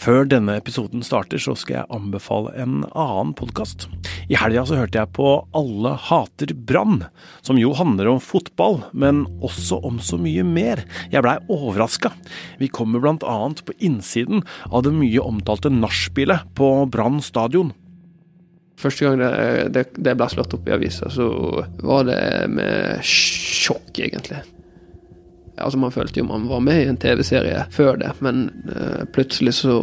Før denne episoden starter, så skal jeg anbefale en annen podkast. I helga så hørte jeg på Alle hater Brann, som jo handler om fotball, men også om så mye mer. Jeg blei overraska. Vi kommer blant annet på innsiden av det mye omtalte nachspielet på Brann stadion. Første gang det, det, det ble slått opp i avisa, så var det med sjokk, egentlig. Altså Man følte jo man var med i en TV-serie før det, men uh, plutselig så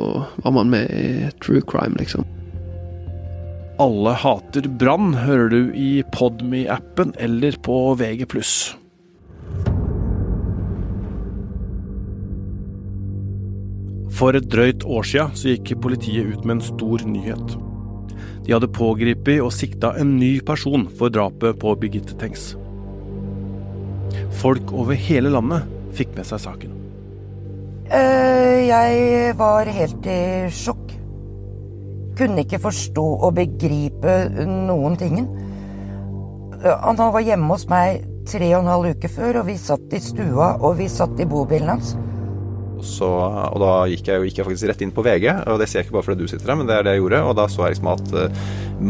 var man med i true crime, liksom. Alle hater brann hører du i Podme-appen eller på VG+. For et drøyt år sia gikk politiet ut med en stor nyhet. De hadde pågrepet og sikta en ny person for drapet på Birgitte Tengs. Folk over hele landet fikk med seg saken. Uh, jeg var helt i sjokk. Kunne ikke forstå og begripe noen tingen. Uh, han var hjemme hos meg tre og en halv uke før, og vi satt i stua og vi satt i bobilen hans. Så, og da gikk jeg, gikk jeg, faktisk rett inn på VG, og det ser jeg ikke bare fordi du sitter her, men det er det jeg gjorde. Og da så jeg liksom at uh,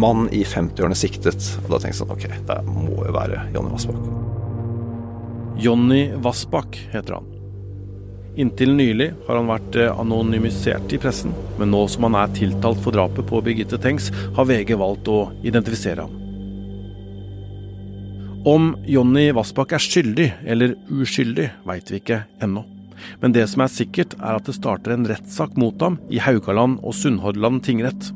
mann i 50-årene siktet. Og da tenkte jeg sånn ok, det må jo være Jonny Vassbakk. Jonny Vassbakk heter han. Inntil nylig har han vært eh, anonymisert i pressen, men nå som han er tiltalt for drapet på Birgitte Tengs, har VG valgt å identifisere ham. Om Jonny Vassbakk er skyldig eller uskyldig, veit vi ikke ennå. Men det som er sikkert, er at det starter en rettssak mot ham i Haugaland og Sunnhordland tingrett.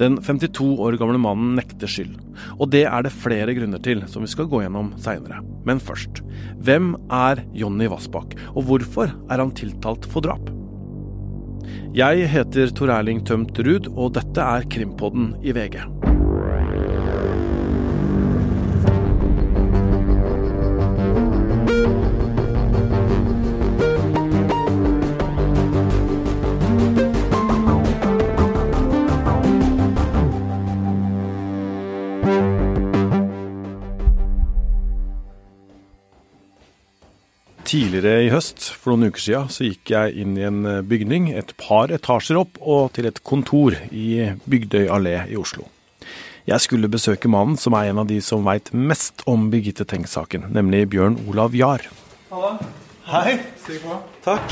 Den 52 år gamle mannen nekter skyld, og det er det flere grunner til, som vi skal gå gjennom seinere. Men først, hvem er Jonny Vassbakk, og hvorfor er han tiltalt for drap? Jeg heter Tor Erling Tømt Ruud, og dette er Krimpodden i VG. Tidligere i høst, for noen uker siden, så gikk jeg inn i en eh, bygning et par etasjer opp og til et kontor i Bygdøy allé i Oslo. Jeg skulle besøke mannen som er en av de som veit mest om Birgitte Tengs-saken, nemlig Bjørn Olav Jahr. Halla. Hei. Stig på. Takk.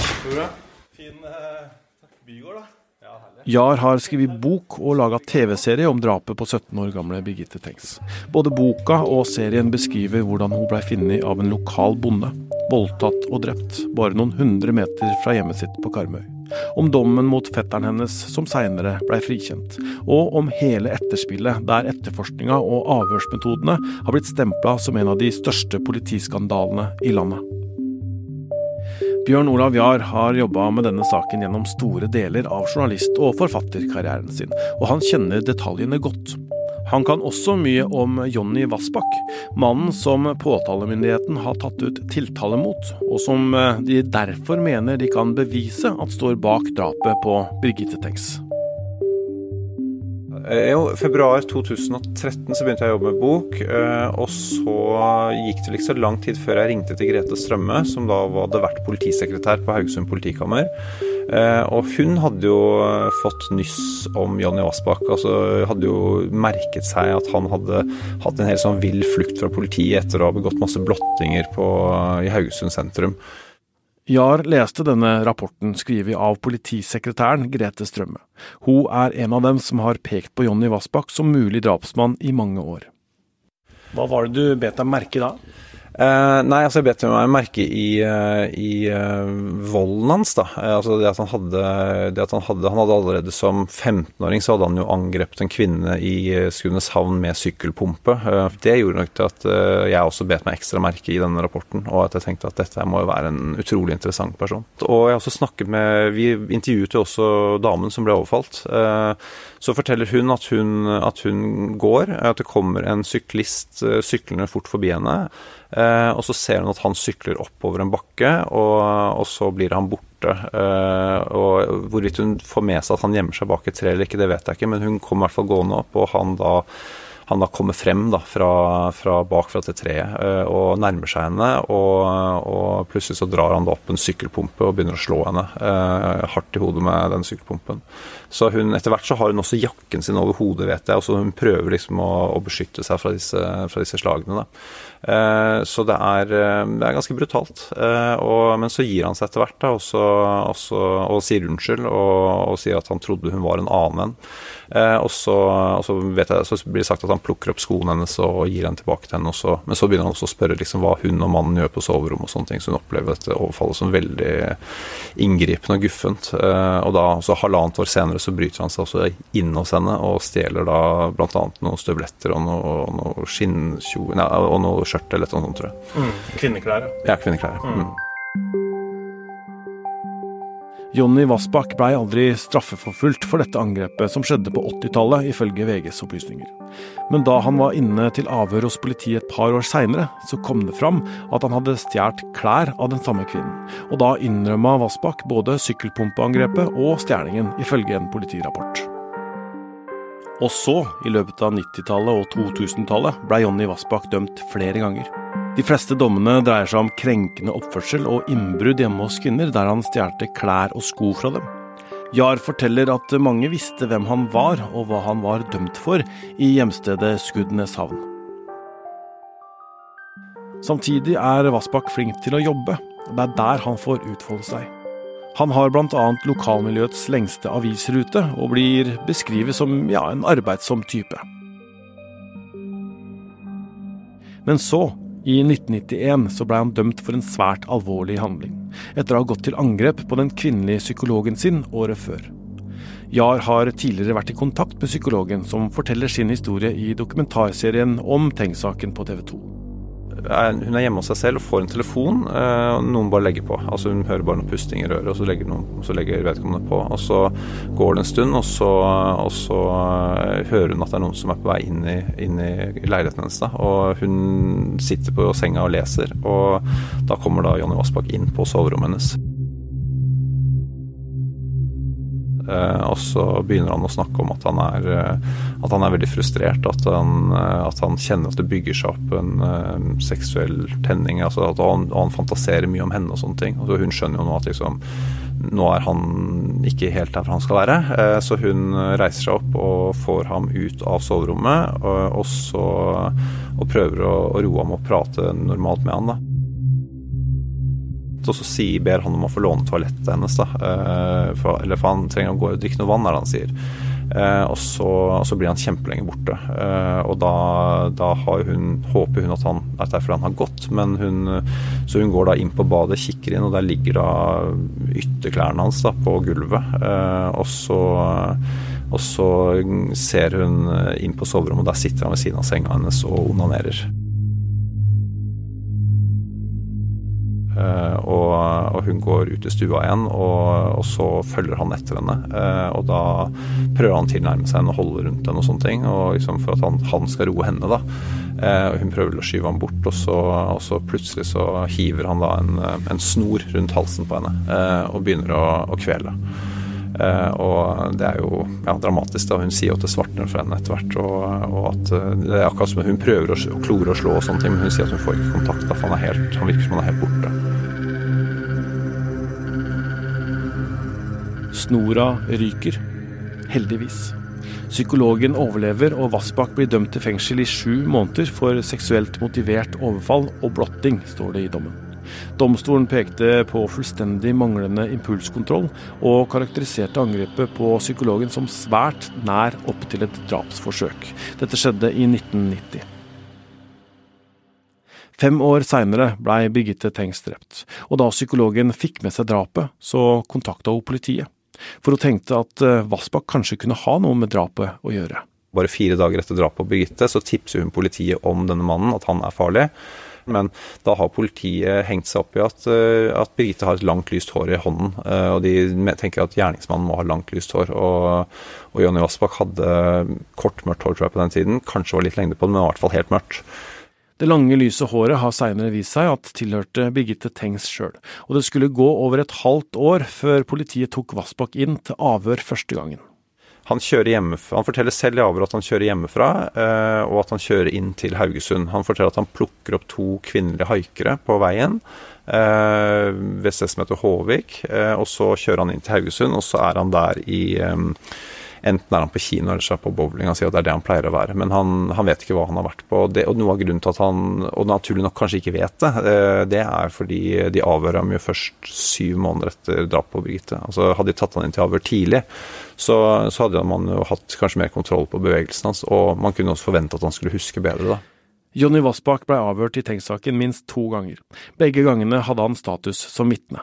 Fin uh, bygård, da. Jahr har skrevet bok og laga TV-serie om drapet på 17 år gamle Birgitte Tengs. Både boka og serien beskriver hvordan hun blei funnet av en lokal bonde, voldtatt og drept, bare noen hundre meter fra hjemmet sitt på Karmøy. Om dommen mot fetteren hennes, som seinere blei frikjent. Og om hele etterspillet, der etterforskninga og avhørsmetodene har blitt stempla som en av de største politiskandalene i landet. Bjørn Olav Jahr har jobba med denne saken gjennom store deler av journalist- og forfatterkarrieren sin, og han kjenner detaljene godt. Han kan også mye om Jonny Vassbakk, mannen som påtalemyndigheten har tatt ut tiltale mot, og som eh, de derfor mener de kan bevise at står bak drapet på Birgitte Tengs. Eh, jo, februar 2013 så begynte jeg å jobbe med bok, eh, og så gikk det ikke så lang tid før jeg ringte til Grete Strømme, som da hadde vært politisekretær på Haugesund politikammer. Eh, og hun hadde jo fått nyss om Jonny Vassbakk. Altså hadde jo merket seg at han hadde hatt en helt sånn vill flukt fra politiet etter å ha begått masse blottinger på, i Haugesund sentrum. Jahr leste denne rapporten skrevet av politisekretæren Grete Strømme. Hun er en av dem som har pekt på Jonny Vassbakk som mulig drapsmann i mange år. Hva var det du bet deg merke da? Uh, nei, altså jeg bet meg merke i, uh, i uh, volden hans, da. altså det at han hadde, det at han hadde Han hadde allerede som 15-åring så hadde han jo angrepet en kvinne i Skudeneshavn med sykkelpumpe. det gjorde nok til at jeg også bet meg ekstra merke i denne rapporten, og at jeg tenkte at dette må jo være en utrolig interessant person. Og jeg har også snakket med Vi intervjuet jo også damen som ble overfalt. så forteller hun at hun, at hun går, at det kommer en syklist syklende fort forbi henne. Eh, og så ser hun at han sykler oppover en bakke, og, og så blir han borte. Eh, og Hvorvidt hun får med seg at han gjemmer seg bak et tre eller ikke, det vet jeg ikke, men hun kommer i hvert fall gående opp, og han da han da kommer frem da, fra, fra bak fra det treet og nærmer seg henne. Og, og, plutselig så drar han da opp en sykkelpumpe og begynner å slå henne hardt i hodet med den sykkelpumpen. Så hun, etter hvert så har hun også jakken sin over hodet, vet jeg, og så hun prøver liksom å, å beskytte seg fra disse, fra disse slagene. da. Eh, så det er, eh, det er, ganske brutalt. Eh, og, men så gir han seg etter hvert da, også, også, og sier unnskyld og, og, sier at han trodde hun var en annen. Og så, og så, vet jeg, så blir det sagt at han plukker opp skoene hennes og gir den tilbake til henne. Også. Men så begynner han også å spørre liksom, hva hun og mannen gjør på soverommet, og sånne ting, så hun opplever dette overfallet som veldig inngripende og guffent. Og da, så halvannet år senere så bryter han seg også inn hos henne og stjeler da bl.a. noen støvletter og noe, noe skinnkjole og noe skjørt eller noe sånt, tror jeg. Mm. Kvinneklær, ja. kvinneklær. Mm. Jonny Vassbakk blei aldri straffeforfulgt for dette angrepet, som skjedde på 80-tallet, ifølge VGs opplysninger. Men da han var inne til avhør hos politiet et par år seinere, så kom det fram at han hadde stjålet klær av den samme kvinnen. Og da innrømma Vassbakk både sykkelpumpeangrepet og stjerningen, ifølge en politirapport. Og så, i løpet av 90-tallet og 2000-tallet, ble Jonny Vassbakk dømt flere ganger. De fleste dommene dreier seg om krenkende oppførsel og innbrudd hjemme hos kvinner, der han stjal klær og sko fra dem. Jahr forteller at mange visste hvem han var og hva han var dømt for i hjemstedet Skudenes havn. Samtidig er Vassbakk flink til å jobbe, det er der han får utfolde seg. Han har bl.a. lokalmiljøets lengste avisrute, og blir beskrevet som ja, en arbeidsom type. Men så, i 1991, så ble han dømt for en svært alvorlig handling, etter å ha gått til angrep på den kvinnelige psykologen sin året før. Jahr har tidligere vært i kontakt med psykologen, som forteller sin historie i dokumentarserien om Tengs-saken på TV 2 hun er hjemme hos seg selv og får en telefon, eh, og noen bare legger på. Altså Hun hører bare noe pusting i røret, og så legger, noen, så legger vedkommende på. Og Så går det en stund, og så, og så eh, hører hun at det er noen som er på vei inn i, inn i leiligheten hennes. Da. Og hun sitter på senga og leser, og da kommer da Jonny Vassbakk inn på soverommet hennes. Og så begynner han å snakke om at han er, eh, at han er veldig frustrert. At han, eh, at han, kjenner at det bygger seg opp en seksuell tenning. Altså at han, han, fantaserer mye om henne og sånne ting. Altså hun skjønner jo nå at liksom, nå er han ikke helt der han skal være. Så hun reiser seg opp og får ham ut av soverommet, og, og, så, og prøver å, å roe ham og prate normalt med han. da og så sier, ber han om å få låne toalettet hennes. da, eh, for, Eller for han trenger å gå og drikke noe vann, er det han sier. Eh, og, så, og, så, blir han kjempelenge borte. Eh, og da, da hun, håper hun at, han, at det er fordi han har gått, men hun, så hun går da inn på badet, kikker inn, og der ligger da ytterklærne hans da, på gulvet. Og så og så ser hun inn på soverommet, og der sitter han ved siden av senga hennes og onanerer. Og, og, hun går ut i stua igjen, og, og så følger han etter henne. Uh, og da prøver han å tilnærme seg henne og holde rundt henne og sånne ting, og liksom for at han, han skal roe henne. da. Og hun prøver å skyve ham bort, og så, og så, plutselig så hiver han da en, en snor rundt halsen på henne og begynner å, å kvele. Uh, og det er jo ja, dramatisk. da, Hun sier jo at det svartner for henne etter hvert. Og, og, at det er akkurat som hun prøver å, å klore og slå, og sånne ting, men hun sier at hun får ikke kontakt. da, for han, er helt, han virker som han er helt borte. Snora ryker. Heldigvis. Psykologen overlever, og Vassbakk blir dømt til fengsel i sju måneder for seksuelt motivert overfall og blotting, står det i dommen. Domstolen pekte på fullstendig manglende impulskontroll, og karakteriserte angrepet på psykologen som svært nær opp til et drapsforsøk. Dette skjedde i 1990. Fem år seinere blei Birgitte Tengs drept, og da psykologen fikk med seg drapet, så kontakta hun politiet. For hun tenkte at eh, Vassbakk kanskje kunne ha noe med drapet å gjøre. Bare fire dager etter drapet på Birgitte så tipser hun politiet om denne mannen, at han er farlig. Men da har politiet hengt seg opp i at, eh, at Birgitte har et langt, lyst hår i hånden. Eh, og de tenker at gjerningsmannen må ha langt, lyst hår. Og, og Jonny Vassbakk hadde kort, mørkt hår tror jeg på den tiden. Kanskje var litt lengde på det, men i hvert fall helt mørkt. Det lange, lyse håret har seinere vist seg at tilhørte Birgitte Tengs sjøl, og det skulle gå over et halvt år før politiet tok Vassbakk inn til avhør første gangen. Han, han forteller selv i avhør at han kjører hjemmefra, eh, og at han kjører inn til Haugesund. Han forteller at han plukker opp to kvinnelige haikere på veien eh, ved stedet som heter Håvik, eh, og så kjører han inn til Haugesund, og så er han der i Enten er han på kino eller så er han på bowling. Han sier at det er det han pleier å være. Men han, han vet ikke hva han har vært på. Det, og noe av grunnen til at han, og naturlig nok kanskje ikke vet det, eh, det er fordi de avhører ham jo først syv måneder etter drapet på Birgitte. Altså Hadde de tatt han inn til avhør tidlig, så, så, hadde man jo hatt kanskje mer kontroll på bevegelsen hans. Og man kunne også forvente at han skulle huske bedre, da. Jonny Vassbakk ble avhørt i Tengs-saken minst to ganger. Begge gangene hadde han status som vitne.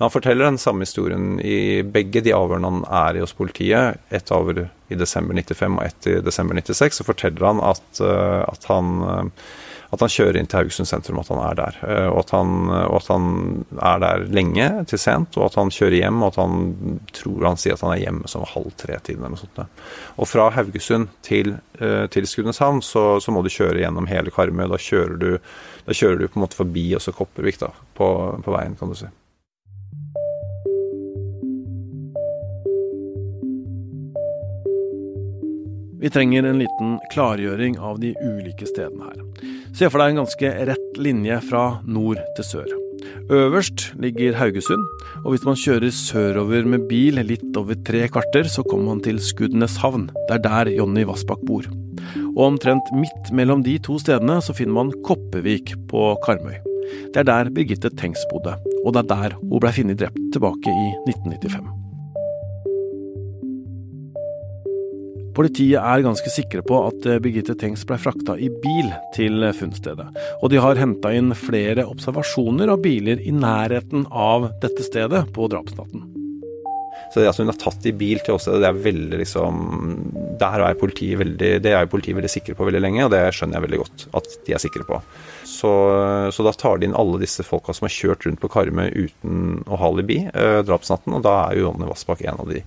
Men han forteller den samme historien i begge de avhørene han er i hos politiet. Ett avhør i desember 95 og ett i desember 96. Så forteller han at, eh, at, han, eh, at han kjører inn til Haugesund sentrum, at han er der. Eh, og at han, og at han er der lenge, til sent, og at han kjører hjem. Og at han tror han sier at han er hjemme som halv tre-tiden eller noe sånt. Og fra Haugesund til, til Skudeneshavn så, så, må du kjøre gjennom hele Karmøy. Da kjører du, da kjører du på en måte forbi også Kopervik da, på, på veien, kan du si. Vi trenger en liten klargjøring av de ulike stedene her. Se for deg en ganske rett linje fra nord til sør. Øverst ligger Haugesund, og hvis man kjører sørover med bil litt over tre kvarter, så kommer man til Skudeneshavn. Det er der Jonny Vassbakk bor. Og omtrent midt mellom de to stedene så finner man Koppevik på Karmøy. Det er der Birgitte Tengs bodde, og det er der hun ble funnet drept tilbake i 1995. Politiet er ganske sikre på at eh, Birgitte Tengs ble frakta i bil til funnstedet, og de har henta inn flere observasjoner av biler i nærheten av dette stedet på drapsnatten. Så det at hun er tatt i bil til åstedet, det er veldig liksom Der er politiet veldig, det er politiet veldig sikre på veldig lenge, og det skjønner jeg veldig godt at de er sikre på. Så, så da tar de inn alle disse folka som har kjørt rundt på Karmøy uten å ha alibi eh, drapsnatten, og da er jo Jonny Vassbakk en av de.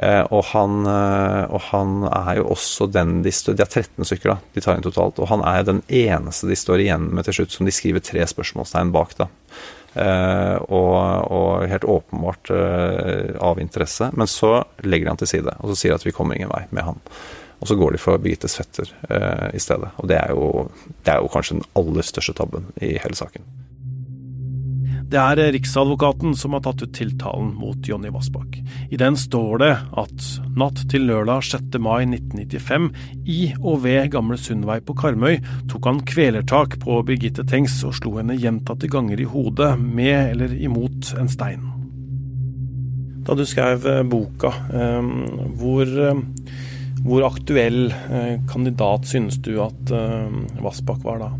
Eh, og han, eh, og han, er jo også den de står De er 13 stykker da, de tar inn totalt. Og han er jo den eneste de står igjen med til slutt, som de skriver tre spørsmålstegn bak. da. Uh, og, og, helt åpenbart av interesse. Men så legger de han til side og så sier at vi kommer ingen vei med han. Og så går de for Birgittes fetter i stedet. Og det er, jo, det er jo kanskje den aller største tabben i hele saken. Det er Riksadvokaten som har tatt ut tiltalen mot Jonny Vassbakk. I den står det at natt til lørdag 6. mai 1995, i og ved Gamle Sundvei på Karmøy, tok han kvelertak på Birgitte Tengs og slo henne gjentatte ganger i hodet med eller imot en stein. Da du skrev eh, boka, eh, hvor, eh, hvor aktuell kandidat synes du at Vassbakk var da?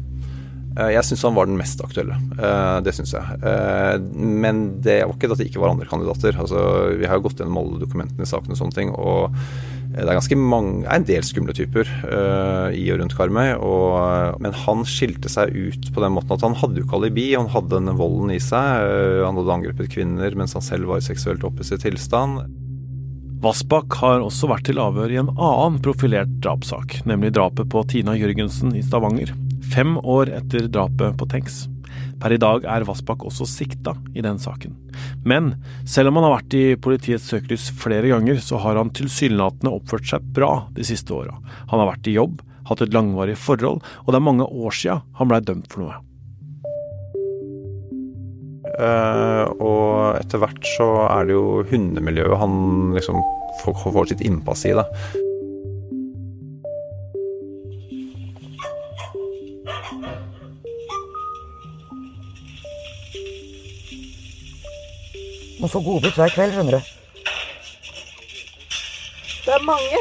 Eh, jeg syns han var den mest aktuelle. Eh, det syns jeg. Eh, men det var ikke at det ikke var andre kandidater. Altså, vi har jo gått gjennom alle dokumentene i saken og sånne ting. og det er ganske mange, en del skumle typer i og rundt Karmøy. Og, men han skilte seg ut på den måten at han hadde jo ikke alibi. Han hadde denne volden i seg. Han hadde angrepet kvinner mens han selv var i seksuelt opphisset tilstand. Vassbakk har også vært til avhør i en annen profilert drapssak, nemlig drapet på Tina Jørgensen i Stavanger fem år etter drapet på Tengs. Per i dag er Vassbakk også sikta i den saken. Men selv om han har vært i politiets søkelys flere ganger, så har han tilsynelatende oppført seg bra de siste åra. Han har vært i jobb, hatt et langvarig forhold, og det er mange år sia han blei dømt for noe. Uh, og etter hvert så er det jo hundemiljøet han liksom får, får sitt innpass i. da. Må få godbit hver kveld, skjønner du. Det er mange.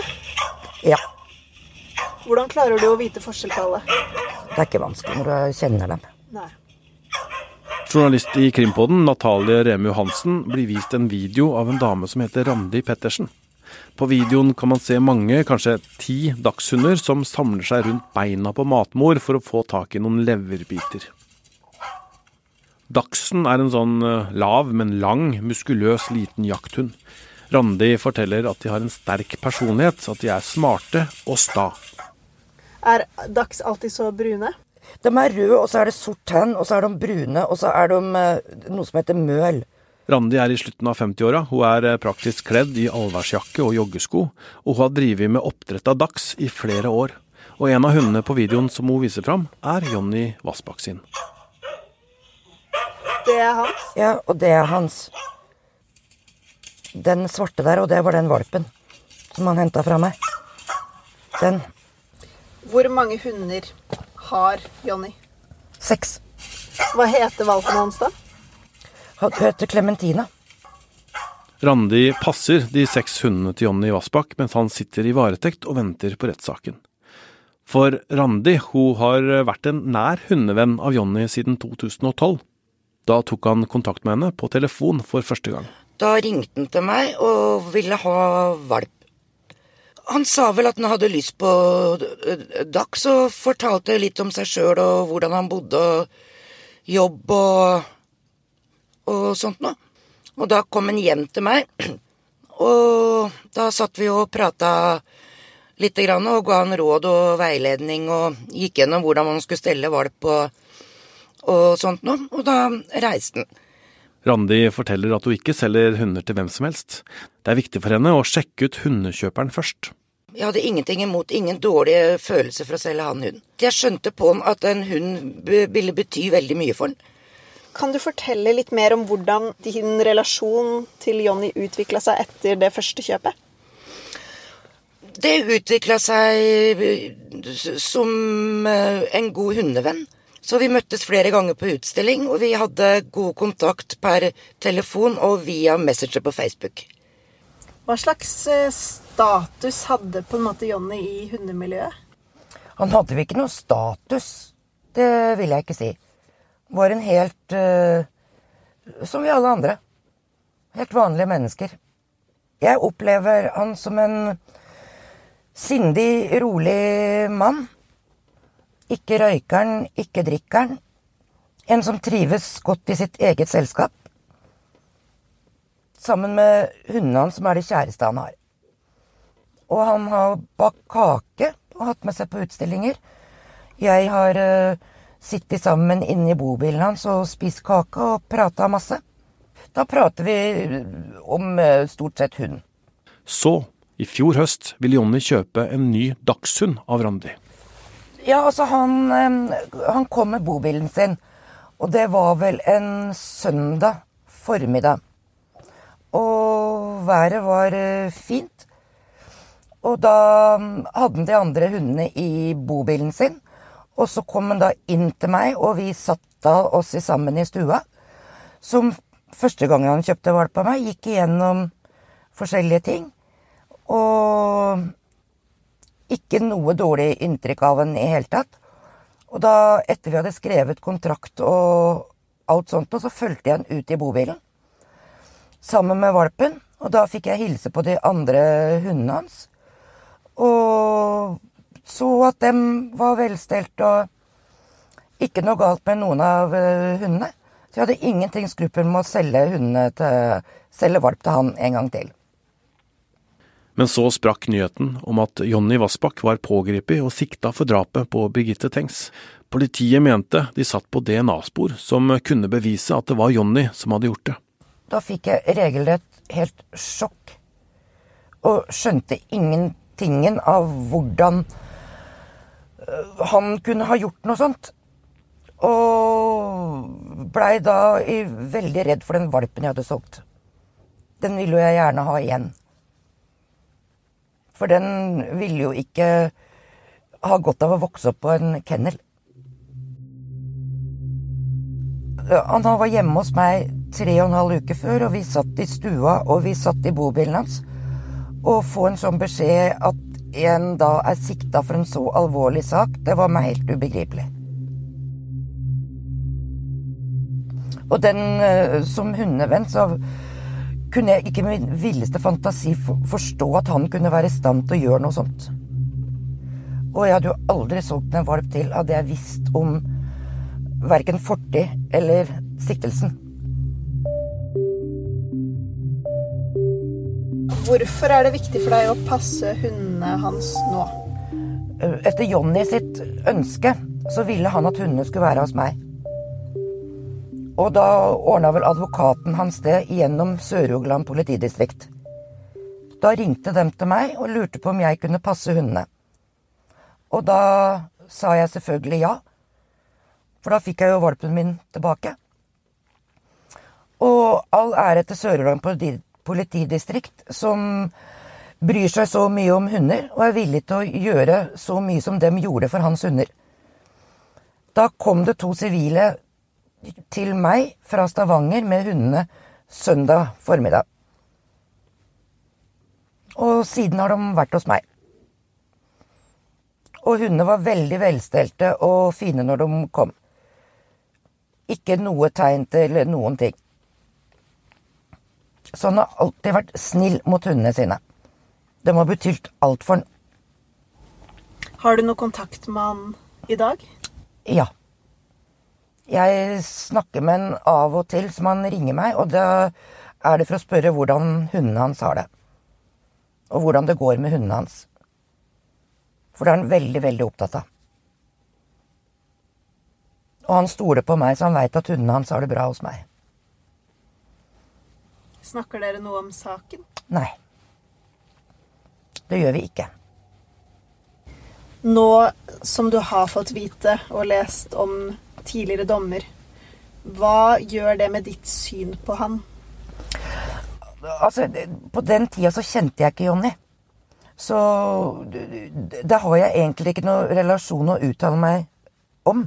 Ja. Hvordan klarer du å vite forskjell på alle? Det er ikke vanskelig når du kjenner dem. Nei. Journalist i Krimpodden, Natalie Remu Hansen, blir vist en video av en dame som heter Randi Pettersen. På videoen kan man se mange, kanskje ti dagshunder, som samler seg rundt beina på matmor for å få tak i noen leverbiter. Dachsen er en sånn eh, lav, men lang, muskuløs liten jakthund. Randi forteller at de har en sterk personlighet, at de er smarte og sta. Er Dachs alltid så brune? De er røde, og så er det sort tenn, og så er de brune, og så er de eh, noe som heter møl. Randi er i slutten av 50-åra. Hun er praktisk kledd i allværsjakke og joggesko, og hun har drevet med oppdrett av dachs i flere år. Og en av hundene på videoen som hun viser fram, er Jonny Vassbakk sin. Det er hans. Ja, og det er hans. Den svarte der, og det var den valpen som han henta fra meg. Den. Hvor mange hunder har Jonny? Seks. Hva heter valpen hans, da? Han heter Clementina. Randi passer de seks hundene til Jonny Vassbakk mens han sitter i varetekt og venter på rettssaken. For Randi hun har vært en nær hundevenn av Jonny siden 2012. Da tok han kontakt med henne på telefon for første gang. Da ringte han til meg og ville ha valp. Han sa vel at han hadde lyst på dags, og fortalte litt om seg sjøl og hvordan han bodde og jobb og, og sånt noe. Og da kom han hjem til meg, og da satt vi og prata lite grann og ga han råd og veiledning og gikk gjennom hvordan man skulle stelle valp og, og sånt noe. Og da reiste han. Randi forteller at hun ikke selger hunder til hvem som helst. Det er viktig for henne å sjekke ut hundekjøperen først. Jeg hadde ingenting imot, ingen dårlige følelser for å selge han hund. Jeg skjønte på ham at en hund ville bety veldig mye for han. Kan du fortelle litt mer om hvordan din relasjon til Jonny utvikla seg etter det første kjøpet? Det utvikla seg som en god hundevenn. Så vi møttes flere ganger på utstilling, og vi hadde god kontakt per telefon og via Messenger på Facebook. Hva slags status hadde på en måte Jonny i hundemiljøet? Han hadde vel ikke noe status. Det vil jeg ikke si. Var en helt uh, Som vi alle andre. Helt vanlige mennesker. Jeg opplever han som en sindig, rolig mann. Ikke røykeren, ikke drikkeren. En som trives godt i sitt eget selskap. Sammen med hundene hans, som er det kjæreste han har. Og han har bakt kake og hatt med seg på utstillinger. Jeg har uh, sittet sammen inne i bobilen hans og spist kake og prata masse. Da prater vi om uh, stort sett hund. Så, i fjor høst, ville Jonny kjøpe en ny dagshund av Randi. Ja, altså, han, han kom med bobilen sin, og det var vel en søndag formiddag. Og været var fint. Og da hadde han de andre hundene i bobilen sin. Og så kom han da inn til meg, og vi satt da oss sammen i stua. Som første gang han kjøpte valp av meg, gikk igjennom forskjellige ting. Og ikke noe dårlig inntrykk av henne i hele tatt. Og da, etter vi hadde skrevet kontrakt og alt sånt, så fulgte jeg henne ut i bobilen. Sammen med valpen. Og da fikk jeg hilse på de andre hundene hans. Og så at dem var velstelt og ikke noe galt med noen av hundene. Så jeg hadde ingenting skruppel med å selge, til, selge valp til han en gang til. Men så sprakk nyheten om at Jonny Vassbakk var pågrepet og sikta for drapet på Birgitte Tengs. Politiet mente de satt på DNA-spor som kunne bevise at det var Jonny som hadde gjort det. Da fikk jeg regelrett helt sjokk, og skjønte ingentingen av hvordan han kunne ha gjort noe sånt. Og blei da veldig redd for den valpen jeg hadde solgt. Den ville jeg gjerne ha igjen. For den ville jo ikke ha godt av å vokse opp på en kennel. Han var hjemme hos meg tre og en halv uke før, og vi satt i stua og vi satt i bobilen hans. Å få en sånn beskjed at en da er sikta for en så alvorlig sak, det var meg helt ubegripelig. Og den som hundevenn, så kunne jeg ikke med min villeste fantasi forstå at han kunne være i stand til å gjøre noe sånt. Og jeg hadde jo aldri solgt en valp til, hadde jeg visst om verken fortid eller siktelsen. Hvorfor er det viktig for deg å passe hundene hans nå? Etter Jonny sitt ønske så ville han at hundene skulle være hos meg. Og da ordna vel advokaten hans det gjennom Sør-Rogaland politidistrikt. Da ringte de til meg og lurte på om jeg kunne passe hundene. Og da sa jeg selvfølgelig ja. For da fikk jeg jo valpen min tilbake. Og all ære til Sør-Rogaland politidistrikt, som bryr seg så mye om hunder, og er villig til å gjøre så mye som dem gjorde for hans hunder. Da kom det to sivile til meg fra Stavanger med hundene søndag formiddag. Og siden har de vært hos meg. Og hundene var veldig velstelte og fine når de kom. Ikke noe tegn til noen ting. Så han har alltid vært snill mot hundene sine. De har betydd alt for han. Har du noe kontakt med han i dag? Ja. Jeg snakker med han av og til, som han ringer meg, og da er det for å spørre hvordan hundene hans har det. Og hvordan det går med hundene hans. For det er han veldig, veldig opptatt av. Og han stoler på meg, så han veit at hundene hans har det bra hos meg. Snakker dere noe om saken? Nei. Det gjør vi ikke. Nå som du har fått vite og lest om tidligere dommer, hva gjør det med ditt syn på han? Altså, på den tida så kjente jeg ikke Jonny. Så da har jeg egentlig ikke noen relasjon å uttale meg om.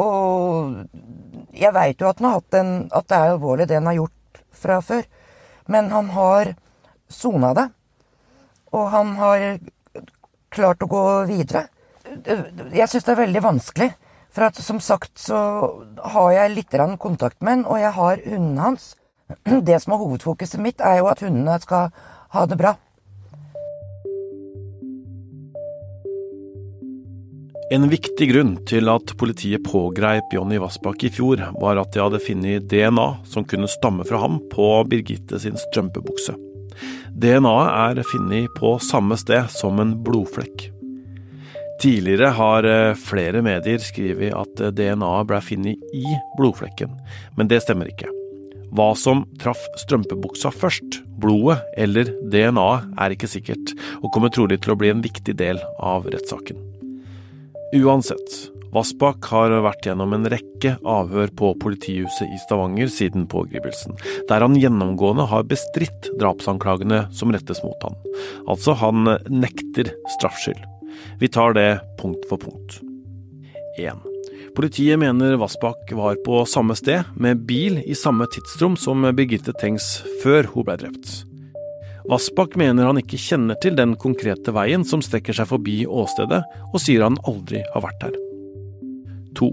Og jeg veit jo at, en, at, det er alvorlig, det han har gjort fra før. Men han har sona det. Og han har klart å gå videre. Jeg syns det er veldig vanskelig. For at som sagt så har jeg litt kontakt med han, og jeg har hundene hans. Det som er hovedfokuset mitt, er jo at hundene skal ha det bra. En viktig grunn til at politiet pågreip Jonny Vassbakk i fjor, var at de hadde funnet DNA som kunne stamme fra ham på Birgitte sin strømpebukse. DNA-et er funnet på samme sted som en blodflekk. Tidligere har eh, flere medier skrevet at eh, DNA-et ble funnet i blodflekken, men det stemmer ikke. Hva som traff strømpebuksa først, blodet eller DNA-et, er ikke sikkert, og kommer trolig til å bli en viktig del av rettssaken. Uansett, Vassbakk har vært gjennom en rekke avhør på politihuset i Stavanger siden pågripelsen, der han gjennomgående har bestridt drapsanklagene som rettes mot han. Altså, han nekter straffskyld. Vi tar det punkt for punkt. 1. Politiet mener Vassbakk var på samme sted, med bil i samme tidsrom som Birgitte Tengs før hun ble drept. Vassbakk mener han ikke kjenner til den konkrete veien som strekker seg forbi åstedet, og sier han aldri har vært der. 2.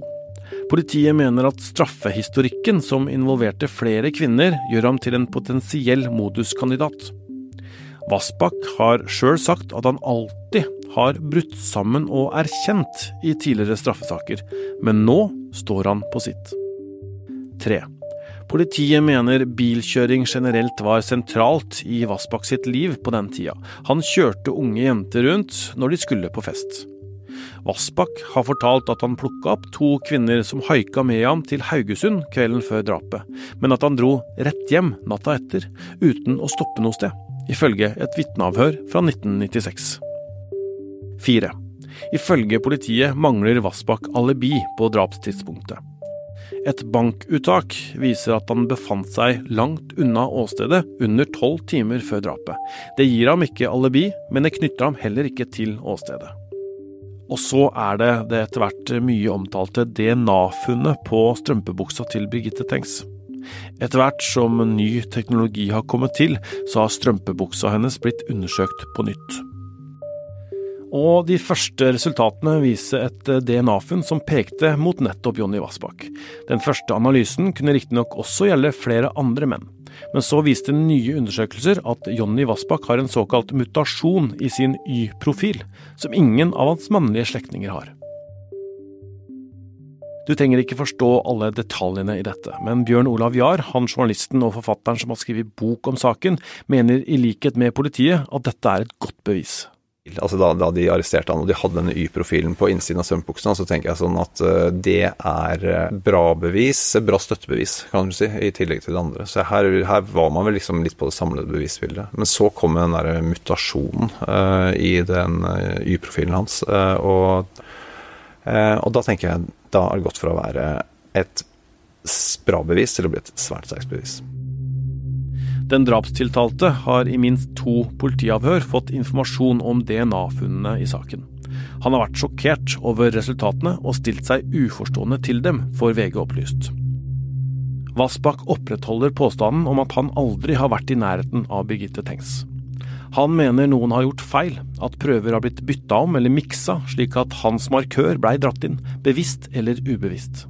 Politiet mener at straffehistorikken som involverte flere kvinner, gjør ham til en potensiell moduskandidat. Vassbakk har sjøl sagt at han alltid har brutt sammen og erkjent i tidligere straffesaker, men nå står han på sitt. 3. Politiet mener bilkjøring generelt var sentralt i Vassbakk sitt liv på den tida. Han kjørte unge jenter rundt når de skulle på fest. Vassbakk har fortalt at han plukka opp to kvinner som haika med ham til Haugesund kvelden før drapet, men at han dro rett hjem natta etter, uten å stoppe noe sted, ifølge et vitneavhør fra 1996. 4. Ifølge politiet mangler Vassbakk alibi på drapstidspunktet. Et bankuttak viser at han befant seg langt unna åstedet under tolv timer før drapet. Det gir ham ikke alibi, men det knytter ham heller ikke til åstedet. Og så er det det etter hvert mye omtalte DNA-funnet på strømpebuksa til Birgitte Tengs. Etter hvert som ny teknologi har kommet til, så har strømpebuksa hennes blitt undersøkt på nytt. Og de første resultatene viser et DNA-funn som pekte mot nettopp Jonny Vassbakk. Den første analysen kunne riktignok også gjelde flere andre menn. Men så viste nye undersøkelser at Jonny Vassbakk har en såkalt mutasjon i sin Y-profil, som ingen av hans mannlige slektninger har. Du trenger ikke forstå alle detaljene i dette, men Bjørn Olav Jahr, han journalisten og forfatteren som har skrevet bok om saken, mener i likhet med politiet at dette er et godt bevis. altså da, da, de arresterte han og de hadde denne Y-profilen på innsiden av strømbuksene, så tenker jeg sånn at uh, det er eh, bra bevis, bra støttebevis, kan du si, i tillegg til det andre. Så her, her var man vel liksom litt på det samlede bevisbildet. Men så kom den der mutasjonen uh, i den uh, Y-profilen hans, og, og da tenker jeg da har det gått fra å være et bra bevis til å bli et svært sterkt bevis. Den drapstiltalte har i minst to politiavhør fått informasjon om DNA-funnene i saken. Han har vært sjokkert over resultatene og stilt seg uforstående til dem, får VG opplyst. Vassbakk opprettholder påstanden om at han aldri har vært i nærheten av Birgitte Tengs. Han mener noen har gjort feil, at prøver har blitt bytta om eller miksa, slik at hans markør blei dratt inn, bevisst eller ubevisst.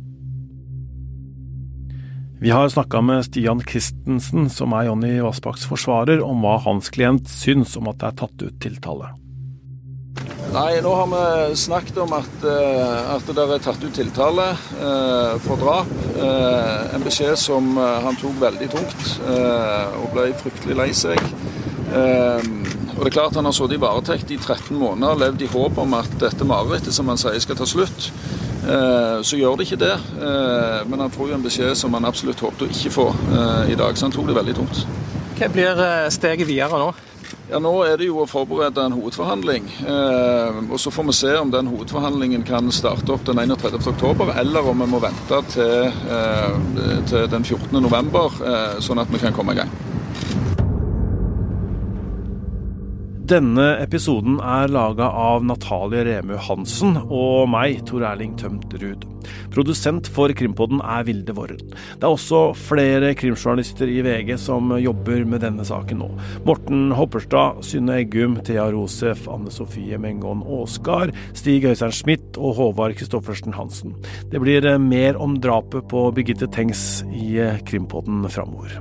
Vi har snakka med Stian Christensen, som er Jonny Vassbakks forsvarer, om hva hans klient syns om at det er tatt ut tiltale. Nei, nå har vi snakket om at, eh, at det er tatt ut tiltale eh, for drap. Eh, en beskjed som eh, han tok veldig tungt eh, og ble fryktelig lei seg. Eh, og det er klart Han har sittet i varetekt i 13 måneder og levd i håp om at dette marerittet som han sier skal ta slutt. Eh, så gjør det ikke det. Eh, men han får jo en beskjed som han absolutt håpet å ikke få eh, i dag, så han tok det veldig tungt. Hva blir steget videre nå? Ja, Nå er det jo å forberede en hovedforhandling. og Så får vi se om den hovedforhandlingen kan starte opp den 31.10, eller om vi må vente til, til den 14.11, sånn at vi kan komme i gang. Denne episoden er laga av Natalie Remø Hansen og meg, Tor Erling Tømt Ruud. Produsent for Krimpodden er Vilde Worren. Det er også flere krimjournalister i VG som jobber med denne saken nå. Morten Hopperstad, Synne Eggum, Thea Rosef, Anne Sofie Mengon Aasgard, Stig Øystein Schmidt og Håvard Kristoffersen Hansen. Det blir mer om drapet på Birgitte Tengs i Krimpodden framover.